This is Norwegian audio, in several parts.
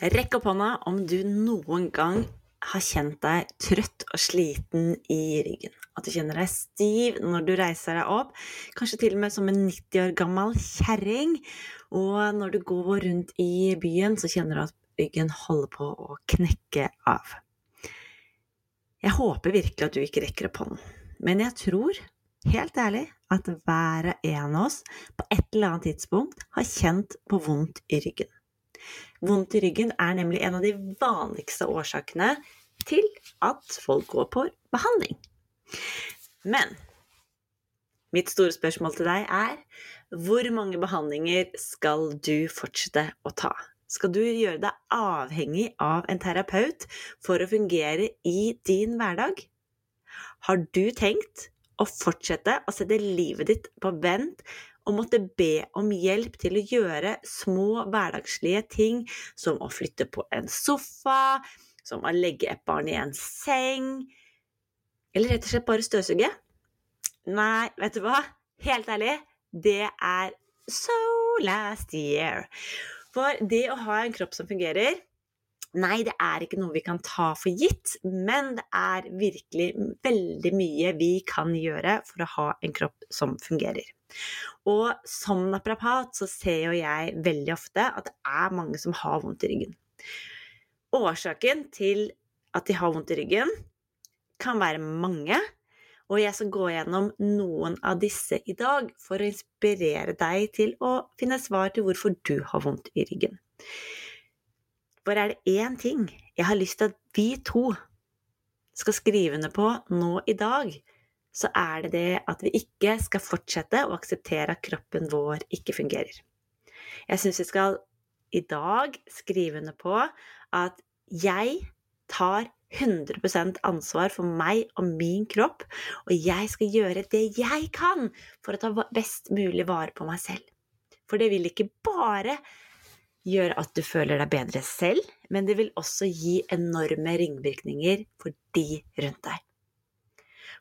Rekk opp hånda om du noen gang har kjent deg trøtt og sliten i ryggen. At du kjenner deg stiv når du reiser deg opp, kanskje til og med som en 90 år gammel kjerring. Og når du går rundt i byen, så kjenner du at ryggen holder på å knekke av. Jeg håper virkelig at du ikke rekker opp hånden, men jeg tror, helt ærlig, at hver og en av oss på et eller annet tidspunkt har kjent på vondt i ryggen. Vondt i ryggen er nemlig en av de vanligste årsakene til at folk går på behandling. Men mitt store spørsmål til deg er hvor mange behandlinger skal du fortsette å ta? Skal du gjøre deg avhengig av en terapeut for å fungere i din hverdag? Har du tenkt å fortsette å sette livet ditt på vent og måtte be om hjelp til å gjøre små hverdagslige ting som å flytte på en sofa, som å legge et barn i en seng, eller rett og slett bare støvsuge? Nei, vet du hva? Helt ærlig, det er so last year. For det å ha en kropp som fungerer Nei, det er ikke noe vi kan ta for gitt, men det er virkelig veldig mye vi kan gjøre for å ha en kropp som fungerer. Og som naprapat så ser jo jeg veldig ofte at det er mange som har vondt i ryggen. Årsaken til at de har vondt i ryggen, kan være mange, og jeg skal gå gjennom noen av disse i dag for å inspirere deg til å finne svar til hvorfor du har vondt i ryggen. For er det én ting jeg har lyst til at vi to skal skrive ned på nå i dag, så er det det at vi ikke skal fortsette å akseptere at kroppen vår ikke fungerer. Jeg syns vi skal i dag skrive under på at jeg tar 100% ansvar for meg og min kropp, og jeg skal gjøre det jeg kan for å ta best mulig vare på meg selv. For det vil ikke bare gjøre at du føler deg bedre selv, men det vil også gi enorme ringvirkninger for de rundt deg.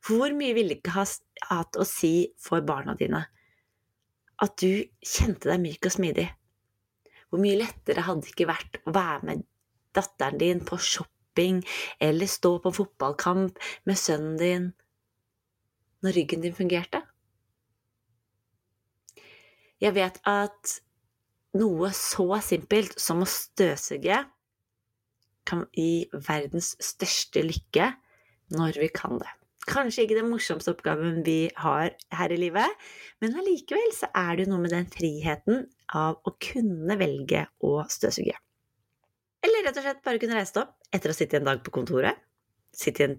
Hvor mye ville det ikke ha hatt å si for barna dine at du kjente deg myk og smidig? Hvor mye lettere hadde det ikke vært å være med datteren din på shopping eller stå på fotballkamp med sønnen din når ryggen din fungerte? Jeg vet at noe så simpelt som å støvsuge kan gi verdens største lykke når vi kan det. Kanskje ikke den morsomste oppgaven vi har her i livet, men allikevel så er det jo noe med den friheten av å kunne velge å støvsuge. Eller rett og slett bare kunne reise opp etter å sitte en dag på kontoret, sitte en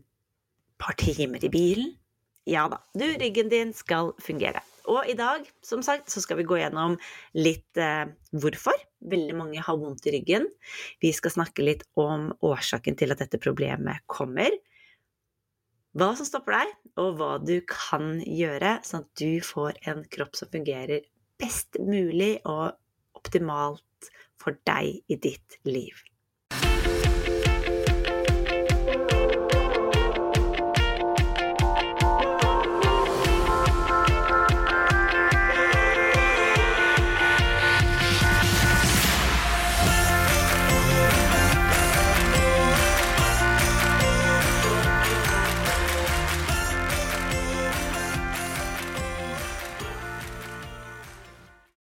par timer i bilen. Ja da, du, ryggen din skal fungere. Og i dag, som sagt, så skal vi gå gjennom litt eh, hvorfor veldig mange har vondt i ryggen. Vi skal snakke litt om årsaken til at dette problemet kommer hva som stopper deg, og hva du kan gjøre, sånn at du får en kropp som fungerer best mulig og optimalt for deg i ditt liv.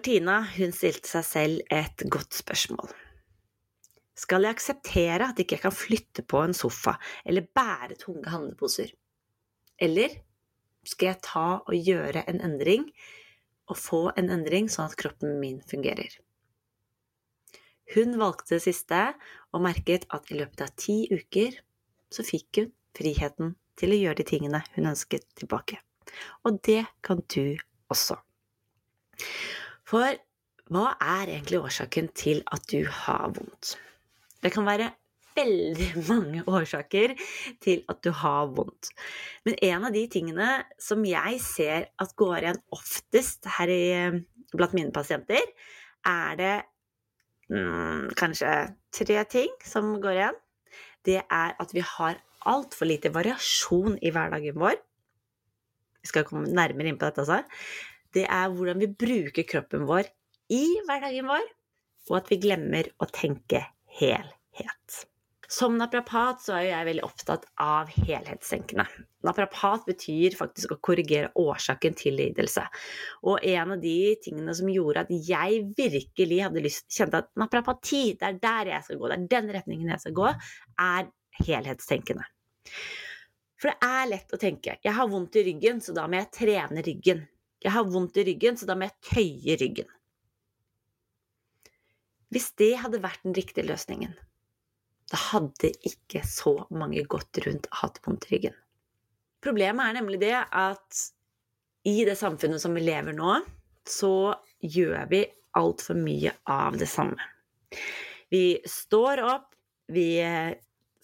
Tina hun stilte seg selv et godt spørsmål. Skal jeg akseptere at ikke jeg kan flytte på en sofa eller bære tunge handleposer? Eller skal jeg ta og gjøre en endring og få en endring sånn at kroppen min fungerer? Hun valgte det siste og merket at i løpet av ti uker så fikk hun friheten til å gjøre de tingene hun ønsket tilbake. Og det kan du også. For hva er egentlig årsaken til at du har vondt? Det kan være veldig mange årsaker til at du har vondt. Men en av de tingene som jeg ser at går igjen oftest her i, blant mine pasienter, er det mm, kanskje tre ting som går igjen. Det er at vi har altfor lite variasjon i hverdagen vår. Vi skal komme nærmere inn på dette, altså det er hvordan vi bruker kroppen vår i hverdagen vår, og at vi glemmer å tenke helhet. Som naprapat så er jeg veldig opptatt av helhetstenkende. Naprapat betyr faktisk å korrigere årsaken til lidelse. Og en av de tingene som gjorde at jeg virkelig hadde lyst, kjente at naprapati, det er der jeg skal gå, det er den retningen jeg skal gå, er helhetstenkende. For det er lett å tenke jeg har vondt i ryggen, så da må jeg trene ryggen. Jeg har vondt i ryggen, så da må jeg tøye ryggen. Hvis det hadde vært den riktige løsningen, da hadde ikke så mange gått rundt og hatt vondt i ryggen. Problemet er nemlig det at i det samfunnet som vi lever nå, så gjør vi altfor mye av det samme. Vi står opp, vi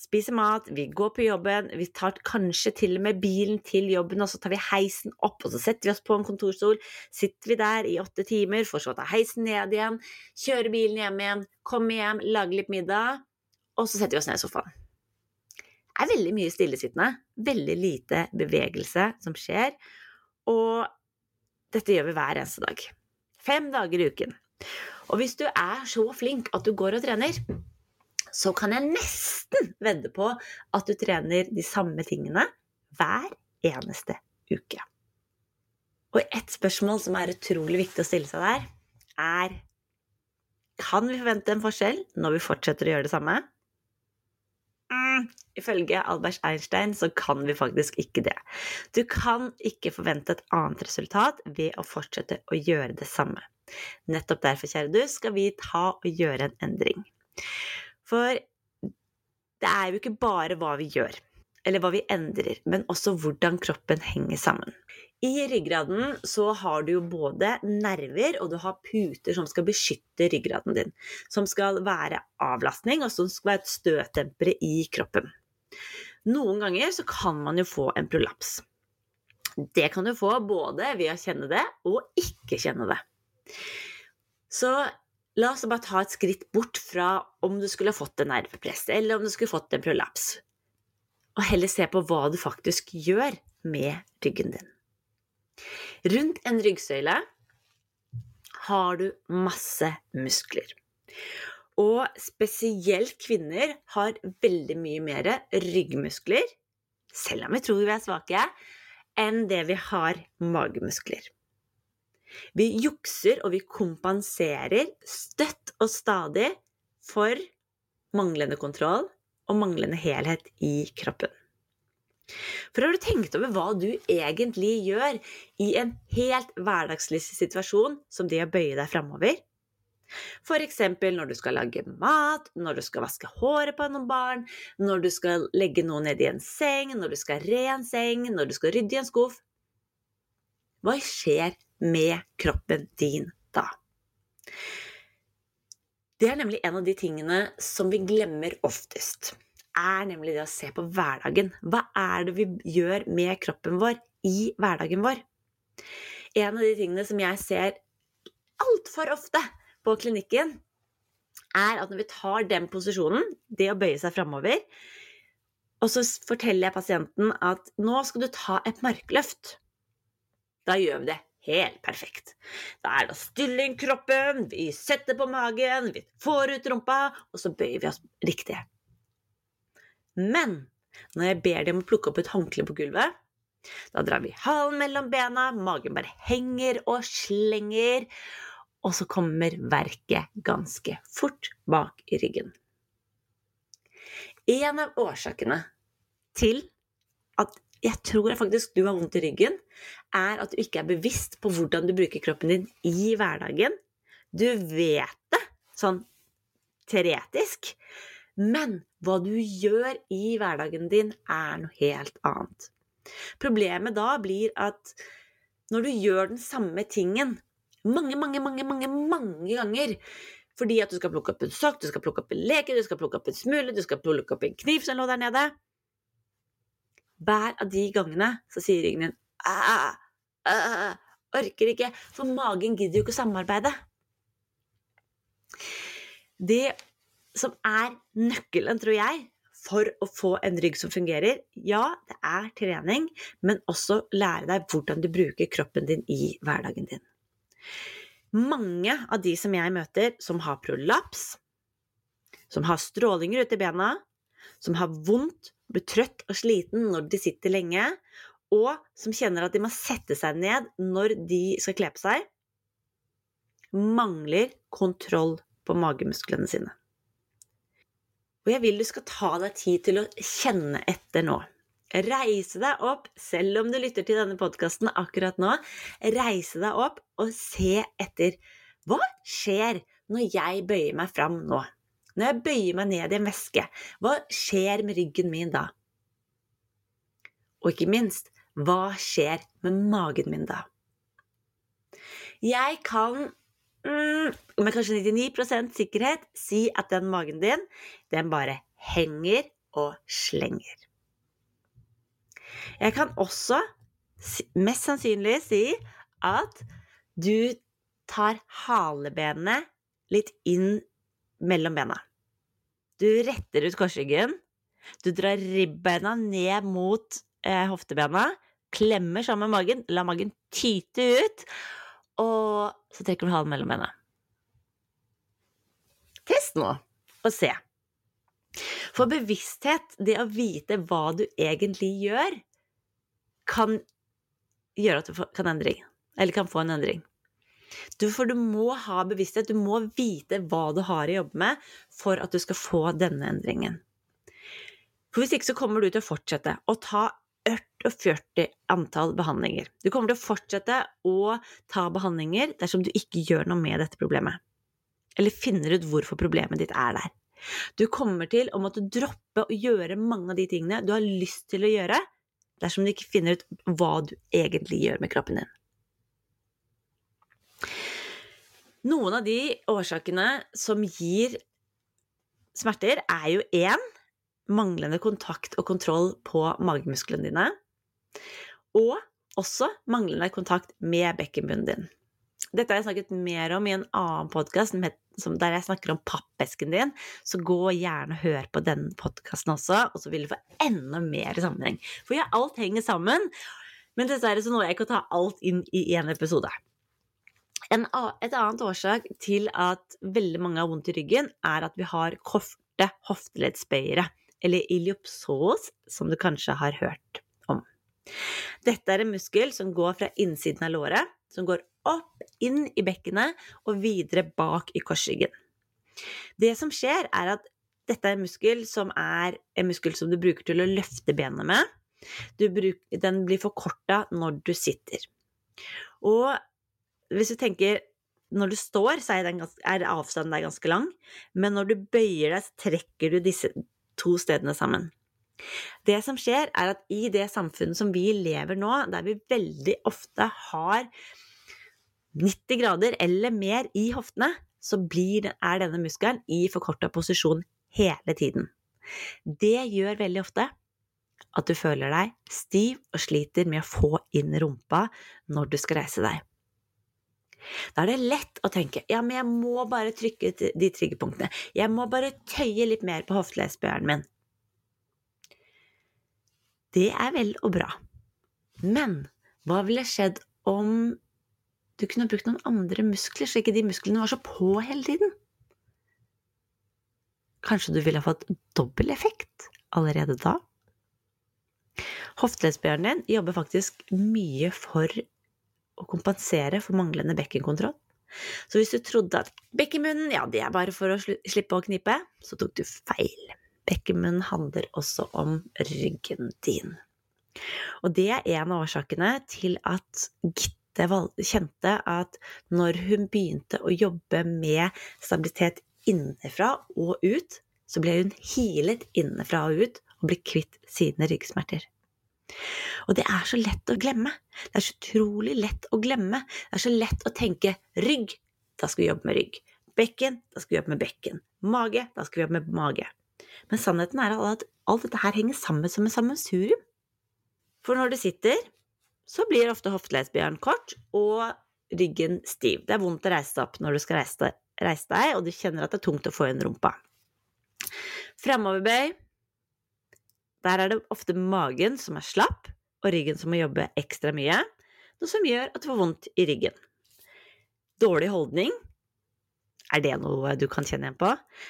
spiser mat, vi går på jobben, vi tar kanskje til og med bilen til jobben, og så tar vi heisen opp, og så setter vi oss på en kontorstol, sitter vi der i åtte timer, for så å ta heisen ned igjen, kjøre bilen hjem igjen, komme hjem, lage litt middag, og så setter vi oss ned i sofaen. Det er veldig mye stillesittende, veldig lite bevegelse som skjer, og dette gjør vi hver eneste dag. Fem dager i uken. Og hvis du er så flink at du går og trener, så kan jeg nesten vedde på at du trener de samme tingene hver eneste uke. Og ett spørsmål som er utrolig viktig å stille seg der, er Kan vi forvente en forskjell når vi fortsetter å gjøre det samme? Mm, ifølge Albert Einstein så kan vi faktisk ikke det. Du kan ikke forvente et annet resultat ved å fortsette å gjøre det samme. Nettopp derfor, kjære du, skal vi ta og gjøre en endring. For det er jo ikke bare hva vi gjør, eller hva vi endrer, men også hvordan kroppen henger sammen. I ryggraden så har du jo både nerver og du har puter som skal beskytte ryggraden din. Som skal være avlastning, og som skal være et støtdempere i kroppen. Noen ganger så kan man jo få en prolaps. Det kan du få både ved å kjenne det og ikke kjenne det. Så la oss bare ta et skritt bort fra om du skulle fått en nervepress, eller om du skulle fått en prolaps. Og heller se på hva du faktisk gjør med ryggen din. Rundt en ryggsøyle har du masse muskler. Og spesielt kvinner har veldig mye mer ryggmuskler, selv om vi tror vi er svake, enn det vi har magemuskler. Vi jukser og vi kompenserer støtt og stadig for manglende kontroll og manglende helhet i kroppen. For har du tenkt over hva du egentlig gjør i en helt hverdagslig situasjon som det å bøye deg framover? F.eks. når du skal lage mat, når du skal vaske håret på noen barn, når du skal legge noe i en seng, når du skal re en seng, når du skal rydde i en skuff. Hva skjer med kroppen din da? Det er nemlig en av de tingene som vi glemmer oftest er nemlig det å se på hverdagen. Hva er det vi gjør med kroppen vår i hverdagen vår? En av de tingene som jeg ser altfor ofte på klinikken, er at når vi tar den posisjonen, det å bøye seg framover, og så forteller jeg pasienten at nå skal du ta et markløft. Da gjør vi det helt perfekt. Da er det å stille inn kroppen, vi setter på magen, vi får ut rumpa, og så bøyer vi oss riktig. Men når jeg ber dem å plukke opp et håndkle på gulvet, da drar vi halen mellom bena, magen bare henger og slenger, og så kommer verket ganske fort bak i ryggen. En av årsakene til at jeg tror faktisk du har vondt i ryggen, er at du ikke er bevisst på hvordan du bruker kroppen din i hverdagen. Du vet det sånn teoretisk, men hva du gjør i hverdagen din, er noe helt annet. Problemet da blir at når du gjør den samme tingen mange, mange, mange, mange, mange ganger fordi at du skal plukke opp en sokk, du skal plukke opp en leke, du skal plukke opp en smule, du skal plukke opp en kniv som lå der nede Hver av de gangene så sier ryggen din æh, æh, orker ikke, for magen gidder jo ikke å samarbeide. Det som er nøkkelen, tror jeg, for å få en rygg som fungerer. Ja, det er trening, men også lære deg hvordan du bruker kroppen din i hverdagen din. Mange av de som jeg møter som har prolaps, som har strålinger ute i bena, som har vondt, blir trøtt og sliten når de sitter lenge, og som kjenner at de må sette seg ned når de skal kle på seg, mangler kontroll på magemusklene sine. Og jeg vil du skal ta deg tid til å kjenne etter nå. Reise deg opp, selv om du lytter til denne podkasten akkurat nå. Reise deg opp og se etter. Hva skjer når jeg bøyer meg fram nå? Når jeg bøyer meg ned i en væske, hva skjer med ryggen min da? Og ikke minst, hva skjer med magen min da? Jeg kan mm, med kanskje 99% sikkerhet si at den magen din, den bare henger og slenger. Jeg kan også mest sannsynlig si at du tar halebenet litt inn mellom bena. Du retter ut korsryggen. Du drar ribbeina ned mot eh, hoftebena. Klemmer sammen magen. La magen tyte ut. Og så trekker du halen mellom bena. Test nå, og se. For bevissthet, det å vite hva du egentlig gjør, kan gjøre at du kan endring. Kan få en endring. Du, for du må ha bevissthet, du må vite hva du har å jobbe med for at du skal få denne endringen. For hvis ikke så kommer du til å fortsette å ta 40 antall behandlinger. Du kommer til å fortsette å ta behandlinger dersom du ikke gjør noe med dette problemet. Eller finner ut hvorfor problemet ditt er der. Du kommer til å måtte droppe å gjøre mange av de tingene du har lyst til å gjøre, dersom du ikke finner ut hva du egentlig gjør med kroppen din. Noen av de årsakene som gir smerter, er jo én manglende kontakt og kontroll på magemusklene dine. Og også manglende kontakt med bekkenbunnen din. Dette har jeg snakket mer om i en annen podkast der jeg snakker om pappesken din, så gå gjerne og hør på den podkasten også, og så vil du få enda mer sammenheng. For ja, alt henger sammen, men dessverre så når jeg ikke å ta alt inn i én episode. En, et annet årsak til at veldig mange har vondt i ryggen, er at vi har korte hofteleddsbøyere, eller iliopsoas, som du kanskje har hørt om. Dette er en muskel som går fra innsiden av låret, som går opp, inn i bekkenet og videre bak i korsryggen. Det som skjer, er at dette er en muskel som er en muskel som du bruker til å løfte benet med. Bruk, den blir forkorta når du sitter. Og hvis du tenker når du står, så er, ganske, er, avstanden der ganske lang, men når du bøyer deg, så trekker du disse to stedene sammen. Det som skjer, er at i det samfunnet som vi lever nå, der vi veldig ofte har 90 grader eller mer i hoftene, så blir, er denne muskelen i forkorta posisjon hele tiden. Det gjør veldig ofte at du føler deg stiv og sliter med å få inn rumpa når du skal reise deg. Da er det lett å tenke ja, men jeg må bare trykke de triggerpunktene. Jeg må bare tøye litt mer på hoftelesbøyeren min. Det er vel og bra. Men hva ville skjedd om du kunne brukt noen andre muskler, så ikke de musklene var så på hele tiden? Kanskje du ville fått dobbel effekt allerede da? Hofteleddsbøyeren din jobber faktisk mye for å kompensere for manglende bekkenkontroll. Så hvis du trodde at bekkenmunnen, ja, det er bare for å slippe å knipe, så tok du feil. Bekkenmunnen handler også om ryggen din. Og det er en av årsakene til at Gitte kjente at når hun begynte å jobbe med stabilitet innenfra og ut, så ble hun healet innenfra og ut og ble kvitt sine ryggsmerter. Og det er så lett å glemme. Det er så utrolig lett å glemme. Det er så lett å tenke rygg, da skal vi jobbe med rygg. Bekken, da skal vi jobbe med bekken. Mage, da skal vi jobbe med mage. Men sannheten er at alt dette her henger sammen som en sammensurium. For når du sitter, så blir ofte hofteleddsbjørnen kort og ryggen stiv. Det er vondt å reise deg opp når du skal reise deg, og du kjenner at det er tungt å få inn rumpa. Fremoverbøy, der er det ofte magen som er slapp, og ryggen som må jobbe ekstra mye, noe som gjør at du får vondt i ryggen. Dårlig holdning Er det noe du kan kjenne igjen på?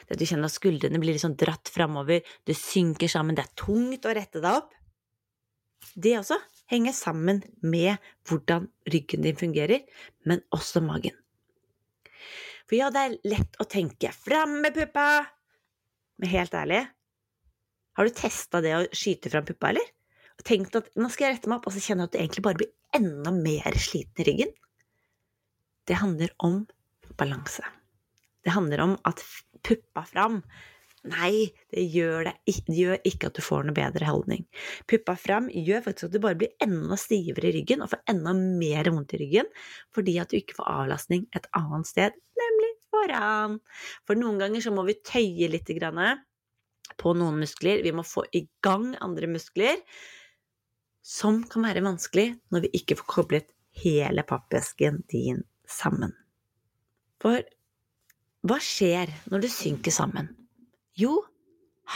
Det at du kjenner at skuldrene blir liksom dratt framover, du synker sammen, det er tungt å rette deg opp. Det også henger sammen med hvordan ryggen din fungerer, men også magen. For ja, det er lett å tenke 'fram med puppa', men helt ærlig, har du testa det å skyte fram puppa, eller? Og tenkt at nå skal jeg rette meg opp, og så kjenner jeg at du egentlig bare blir enda mer sliten i ryggen? Det handler om balanse. Det handler om at puppa fram Nei, det gjør, det, det gjør, ikke at du får noe bedre holdning. Puppa fram gjør faktisk at du bare blir enda stivere i ryggen og får enda mer vondt i ryggen fordi at du ikke får avlastning et annet sted, nemlig foran. For noen ganger så må vi tøye litt på noen muskler. Vi må få i gang andre muskler, som kan være vanskelig når vi ikke får koblet hele pappesken din sammen. For hva skjer når du synker sammen? Jo,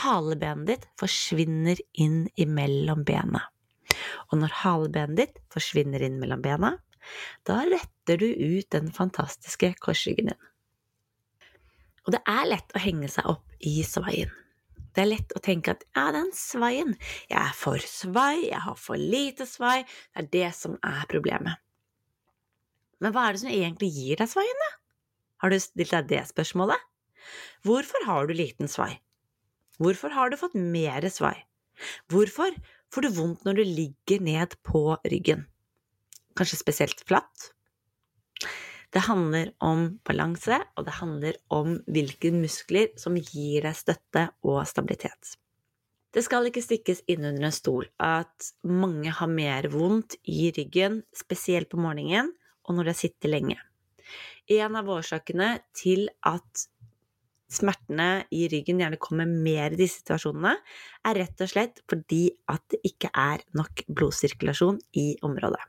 halebenet ditt forsvinner inn imellom bena. Og når halebenet ditt forsvinner inn mellom bena, da retter du ut den fantastiske korsryggen din. Og det er lett å henge seg opp i svaien. Det er lett å tenke at ja, den svaien, jeg er for svai, jeg har for lite svai, det er det som er problemet. Men hva er det som egentlig gir deg svaien, da? Har du stilt deg det spørsmålet? Hvorfor har du liten svai? Hvorfor har du fått mer svai? Hvorfor får du vondt når du ligger ned på ryggen? Kanskje spesielt flatt? Det handler om balanse, og det handler om hvilke muskler som gir deg støtte og stabilitet. Det skal ikke stikkes inn under en stol at mange har mer vondt i ryggen, spesielt på morgenen og når de sitter lenge. En av årsakene til at smertene i ryggen gjerne kommer mer i disse situasjonene, er rett og slett fordi at det ikke er nok blodsirkulasjon i området.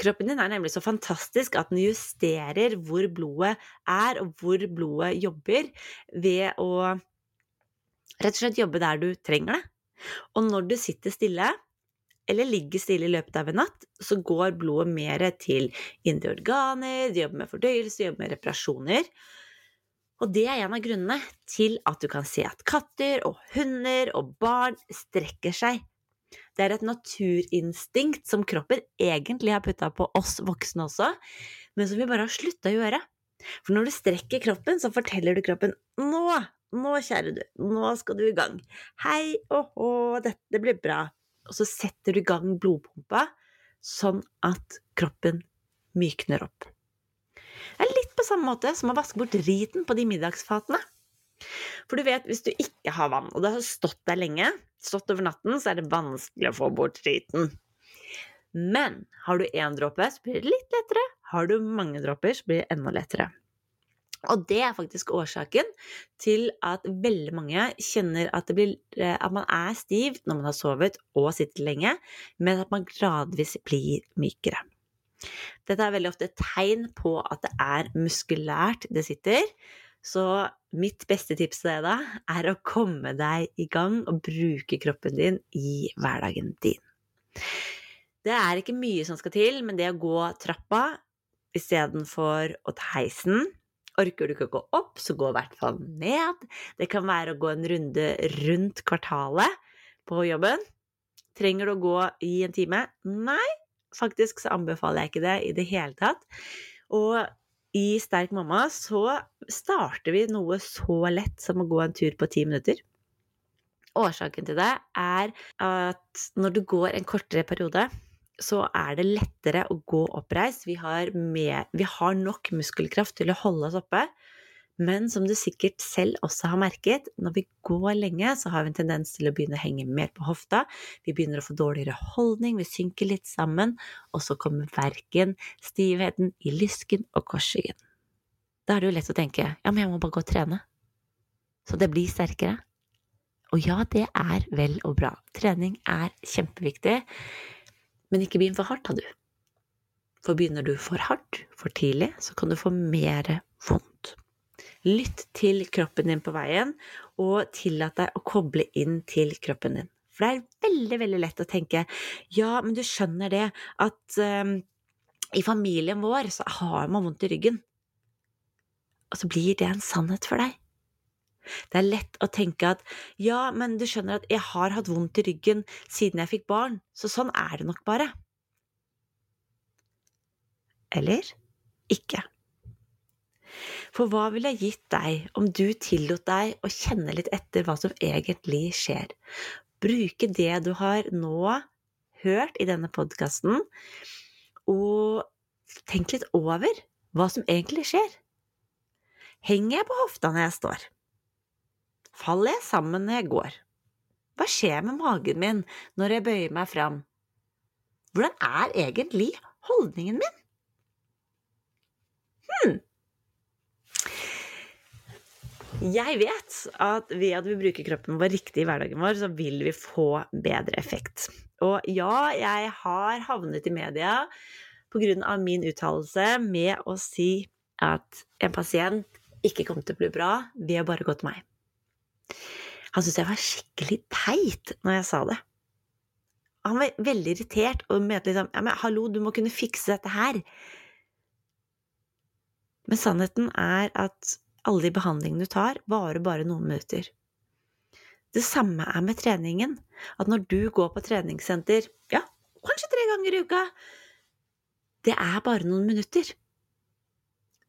Kroppen din er nemlig så fantastisk at den justerer hvor blodet er, og hvor blodet jobber, ved å rett og slett jobbe der du trenger det. Og når du sitter stille, eller ligger stille i løpet av en natt, så går blodet mer til indre organer, de jobber med fordøyelse, de jobber med reparasjoner. Og det er en av grunnene til at du kan se at katter og hunder og barn strekker seg. Det er et naturinstinkt som kroppen egentlig har putta på oss voksne også, men som vi bare har slutta å gjøre. For når du strekker kroppen, så forteller du kroppen nå, nå, kjære du, nå skal du i gang. Hei, åhå, dette blir bra og så setter du i gang blodpumpa sånn at kroppen mykner opp. Det er litt på samme måte som å vaske bort riten på de middagsfatene. For du vet, hvis du ikke har vann, og det har stått der lenge, stått over natten, så er det vanskelig å få bort driten. Men har du én dråpe, så blir det litt lettere. Har du mange dråper, så blir det enda lettere. Og det er faktisk årsaken til at veldig mange kjenner at, blir, eh, at, man er stiv når man har sovet og sitter lenge, men at man gradvis blir mykere. Dette er veldig ofte et tegn på at det er muskulært det sitter. Så mitt beste tips til deg da er å komme deg i gang og bruke kroppen din i hverdagen din. Det er ikke mye som skal til, men det å gå trappa istedenfor å ta heisen Orker du ikke å gå opp, så gå i hvert fall ned. Det kan være å gå en runde rundt kvartalet på jobben. Trenger du å gå i en time? Nei, faktisk så anbefaler jeg ikke det i det hele tatt. Og i Sterk mamma så starter vi noe så lett som å gå en tur på ti minutter. Årsaken til det er at når du går en kortere periode, så er det lettere å gå oppreist. Vi har, med, vi har nok muskelkraft til å holde oss oppe. Men som du sikkert selv også har merket, når vi går lenge, så har vi en tendens til å begynne å henge mer på hofta. Vi begynner å få dårligere holdning, vi synker litt sammen, og så kommer verken stivheten i lysken og korsryggen. Da er det jo lett å tenke ja, men jeg må bare gå og trene. Så det blir sterkere. Og ja, det er vel og bra. Trening er kjempeviktig. Men ikke begynn for hardt, da, du. For begynner du for hardt, for tidlig, så kan du få mer vondt. Lytt til kroppen din på veien, og tillat deg å koble inn til kroppen din. For det er veldig, veldig lett å tenke ja, men du skjønner det at um, i familien vår så har man vondt i ryggen. og så blir det en sannhet for deg. Det er lett å tenke at ja, men du skjønner at jeg har hatt vondt i ryggen siden jeg fikk barn, så sånn er det nok bare. Eller ikke. For hva ville gitt deg om du tillot deg å kjenne litt etter hva som egentlig skjer? Bruke det du har nå hørt i denne podkasten, og tenk litt over hva som egentlig skjer. Henger jeg på hofta når jeg står? Faller jeg sammen når jeg går? Hva skjer med magen min når jeg bøyer meg fram? Hvordan er egentlig holdningen min? Hmm. Jeg vet at ved at vi bruker kroppen vår riktig i hverdagen vår, så vil vi få bedre effekt. Og ja, jeg har havnet i media av min uttalelse med å si at en pasient ikke kom til å bli bra ved å bare gå til meg. Han syntes jeg var skikkelig teit når jeg sa det. Han var veldig irritert og mente liksom ja, men hallo, du må kunne fikse dette her. Men sannheten er at alle de behandlingene du tar, varer bare noen minutter. Det samme er med treningen. At når du går på treningssenter, ja, kanskje tre ganger i uka, det er bare noen minutter.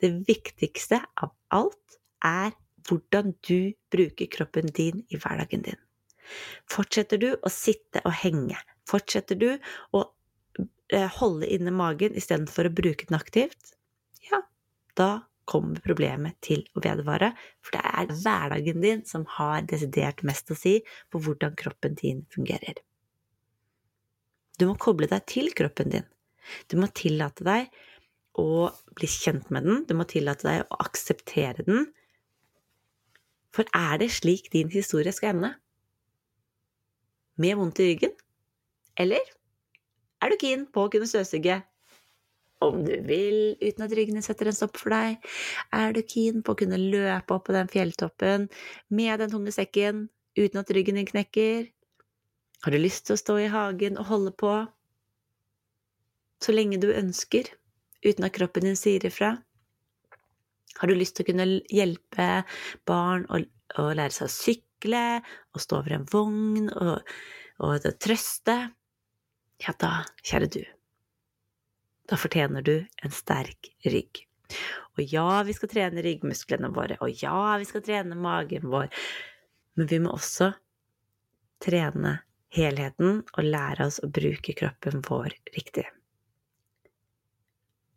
Det viktigste av alt er hvordan du bruker kroppen din i hverdagen din. Fortsetter du å sitte og henge, fortsetter du å eh, holde inne magen istedenfor å bruke den aktivt, ja, da kommer problemet til å vedvare, for det er hverdagen din som har desidert mest å si på hvordan kroppen din fungerer. Du må koble deg til kroppen din. Du må tillate deg å bli kjent med den, du må tillate deg å akseptere den. For er det slik din historie skal ende? Med vondt i ryggen? Eller er du keen på å kunne støvsuge om du vil, uten at ryggen din setter en stopp for deg? Er du keen på å kunne løpe opp på den fjelltoppen med den tunge sekken uten at ryggen din knekker? Har du lyst til å stå i hagen og holde på så lenge du ønsker? uten at kroppen din sier ifra? Har du lyst til å kunne hjelpe barn å, å lære seg å sykle, å stå over en vogn og, og trøste? Ja da, kjære du, da fortjener du en sterk rygg. Og ja, vi skal trene ryggmusklene våre, og ja, vi skal trene magen vår, men vi må også trene helheten og lære oss å bruke kroppen vår riktig.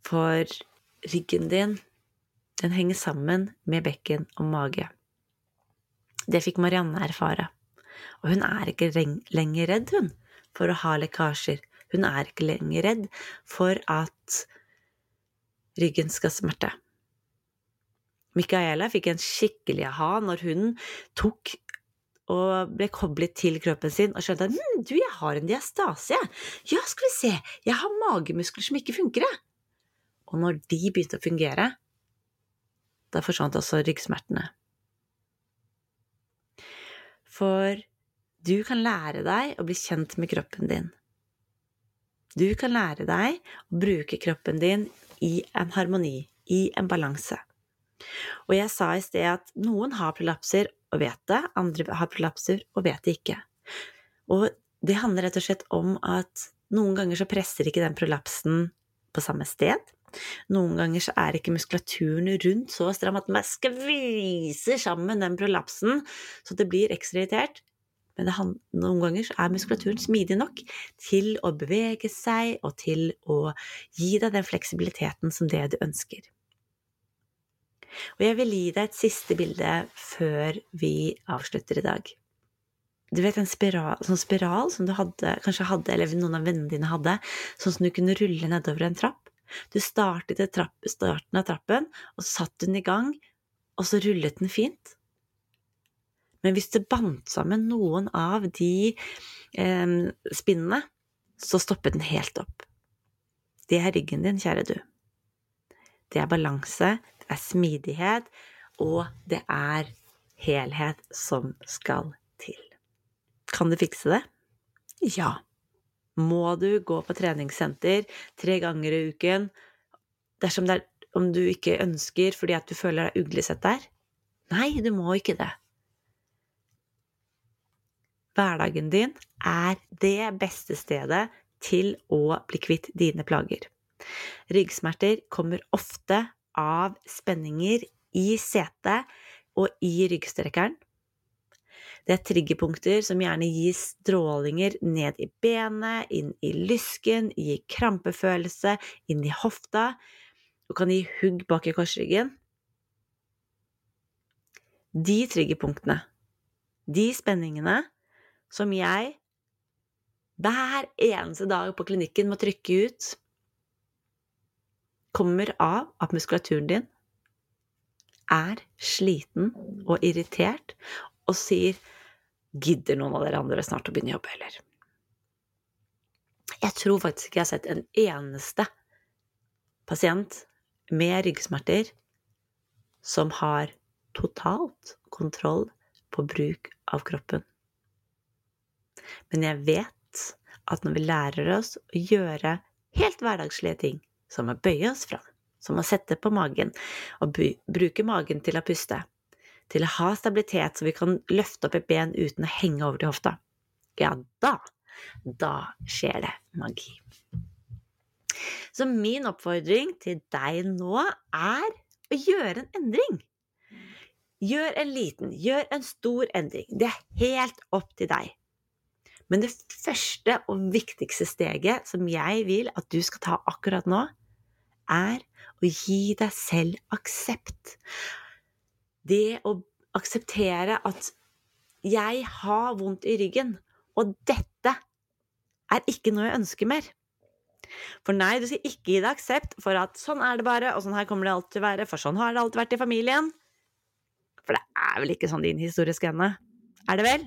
For ryggen din, den henger sammen med bekken og mage. Det fikk Marianne erfare. Og hun er ikke lenger redd, hun, for å ha lekkasjer. Hun er ikke lenger redd for at ryggen skal smerte. Micaela fikk en skikkelig aha når hun tok og ble koblet til kroppen sin og skjønte at hm, du, jeg har en diastase, Ja, skal vi se, jeg har magemuskler som ikke funker, jeg. Og når de begynte å fungere, da forsvant også ryggsmertene. For du kan lære deg å bli kjent med kroppen din. Du kan lære deg å bruke kroppen din i en harmoni, i en balanse. Og jeg sa i sted at noen har prolapser og vet det, andre har prolapser og vet det ikke. Og det handler rett og slett om at noen ganger så presser ikke den prolapsen på samme sted. Noen ganger så er ikke muskulaturen rundt så stram at man skviser sammen den prolapsen så det blir ekstra irritert. Men noen ganger er muskulaturen smidig nok til å bevege seg og til å gi deg den fleksibiliteten som det du ønsker. Og jeg vil gi deg et siste bilde før vi avslutter i dag. Du vet en spiral, sånn spiral som du hadde, kanskje hadde, eller noen av vennene dine hadde, sånn som du kunne rulle nedover en trapp? Du startet i starten av trappen, og så satt den i gang, og så rullet den fint. Men hvis du bandt sammen noen av de eh, spinnene, så stoppet den helt opp. Det er ryggen din, kjære du. Det er balanse, det er smidighet, og det er helhet som skal til. Kan du fikse det? Ja må du gå på treningssenter tre ganger i uken dersom det er om du ikke ønsker fordi at du føler deg uglesett der. Nei, du må ikke det. Hverdagen din er det beste stedet til å bli kvitt dine plager. Ryggsmerter kommer ofte av spenninger i setet og i ryggstrekkeren. Det er triggerpunkter som gjerne gir strålinger ned i benet, inn i lysken, gir krampefølelse, inn i hofta, og kan gi hugg bak i korsryggen. De triggerpunktene, de spenningene, som jeg hver eneste dag på klinikken må trykke ut, kommer av at muskulaturen din er sliten og irritert og sier 'Gidder noen av dere andre snart å begynne å jobbe, eller?' Jeg tror faktisk ikke jeg har sett en eneste pasient med ryggsmerter som har totalt kontroll på bruk av kroppen. Men jeg vet at når vi lærer oss å gjøre helt hverdagslige ting, som å bøye oss fram, som å sette på magen og bruke magen til å puste, til å ha stabilitet så vi kan løfte opp et ben uten å henge over til hofta, ja, da, da skjer det magi. Så min oppfordring til deg nå er å gjøre en endring. Gjør en liten, gjør en stor endring. Det er helt opp til deg. Men det første og viktigste steget som jeg vil at du skal ta akkurat nå, er å gi deg selv aksept. Det å akseptere at jeg har vondt i ryggen, og dette er ikke noe jeg ønsker mer. For nei, du skal ikke gi deg aksept for at sånn er det bare, og sånn her kommer det alltid til å være, for sånn har det alltid vært i familien. For det er vel ikke sånn din historie skal ende? Er det vel?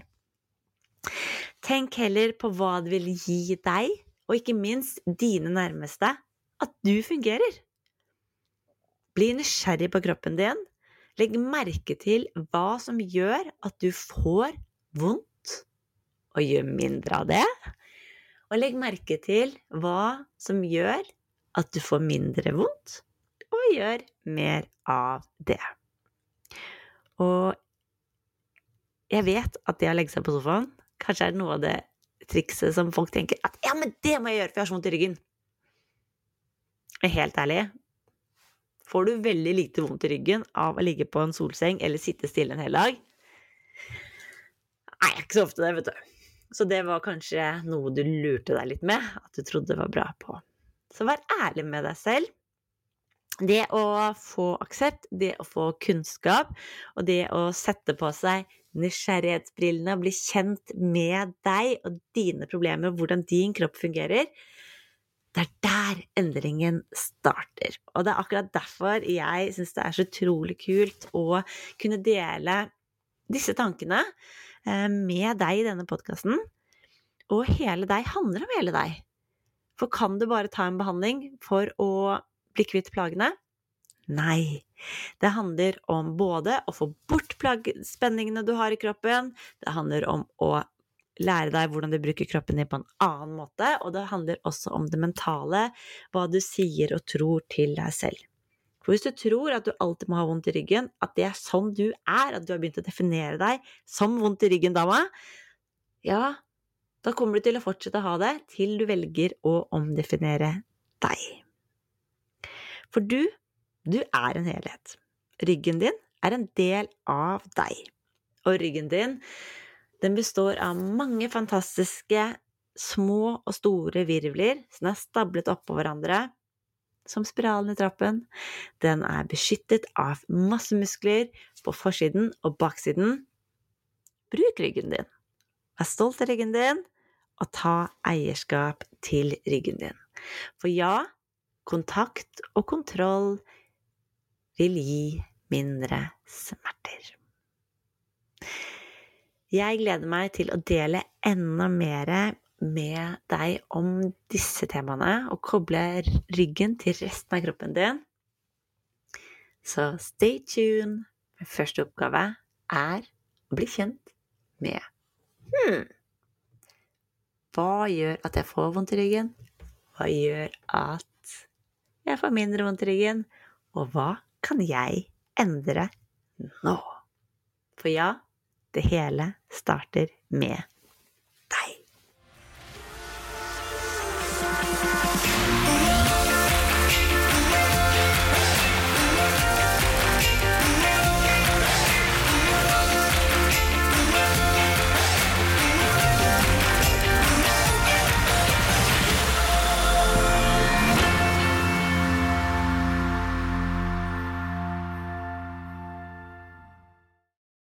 Tenk heller på hva det vil gi deg, og ikke minst dine nærmeste, at du fungerer. Bli nysgjerrig på kroppen din. Legg merke til hva som gjør at du får vondt, og gjør mindre av det. Og legg merke til hva som gjør at du får mindre vondt, og gjør mer av det. Og jeg vet at det å legge seg på sofaen kanskje er noe av det trikset som folk tenker at ja, men det må jeg gjøre, for jeg har så vondt i ryggen. Helt ærlig, får du veldig lite vondt i ryggen av å ligge på en solseng eller sitte stille en hel dag? Nei, ikke så ofte det, vet du. Så det var kanskje noe du lurte deg litt med, at du trodde det var bra på. Så vær ærlig med deg selv. Det å få aksept, det å få kunnskap, og det å sette på seg nysgjerrighetsbrillene og bli kjent med deg og dine problemer og hvordan din kropp fungerer, det er der endringen starter. Og det er akkurat derfor jeg syns det er så utrolig kult å kunne dele disse tankene eh, med deg i denne podkasten. Og hele deg handler om hele deg. For kan du bare ta en behandling for å bli kvitt plagene? Nei. Det handler om både å få bort spenningene du har i kroppen, det handler om å lære deg hvordan du bruker kroppen din på en annen måte, og det handler også om det mentale, hva du sier og tror til deg selv. For hvis du tror at du alltid må ha vondt i ryggen, at det er sånn du er, at du har begynt å definere deg som vondt i ryggen-dama, ja, da kommer du til å fortsette å ha det til du velger å omdefinere deg. For du, du er en helhet. Ryggen din er en del av deg. Og ryggen din den består av mange fantastiske små og store virvler som er stablet oppå hverandre, som spiralen i trappen. Den er beskyttet av masse muskler på forsiden og baksiden. Bruk ryggen din. Vær stolt av ryggen din, og ta eierskap til ryggen din. For ja, kontakt og kontroll vil gi mindre smerter. Jeg gleder meg til å dele enda mer med deg om disse temaene, og koble ryggen til resten av kroppen din. Så stay tuned. Første oppgave er å bli kjent med hmm, Hva gjør at jeg får vondt i ryggen? Hva gjør at jeg får mindre vondt i ryggen? Og hva kan jeg endre nå? For ja, det hele starter med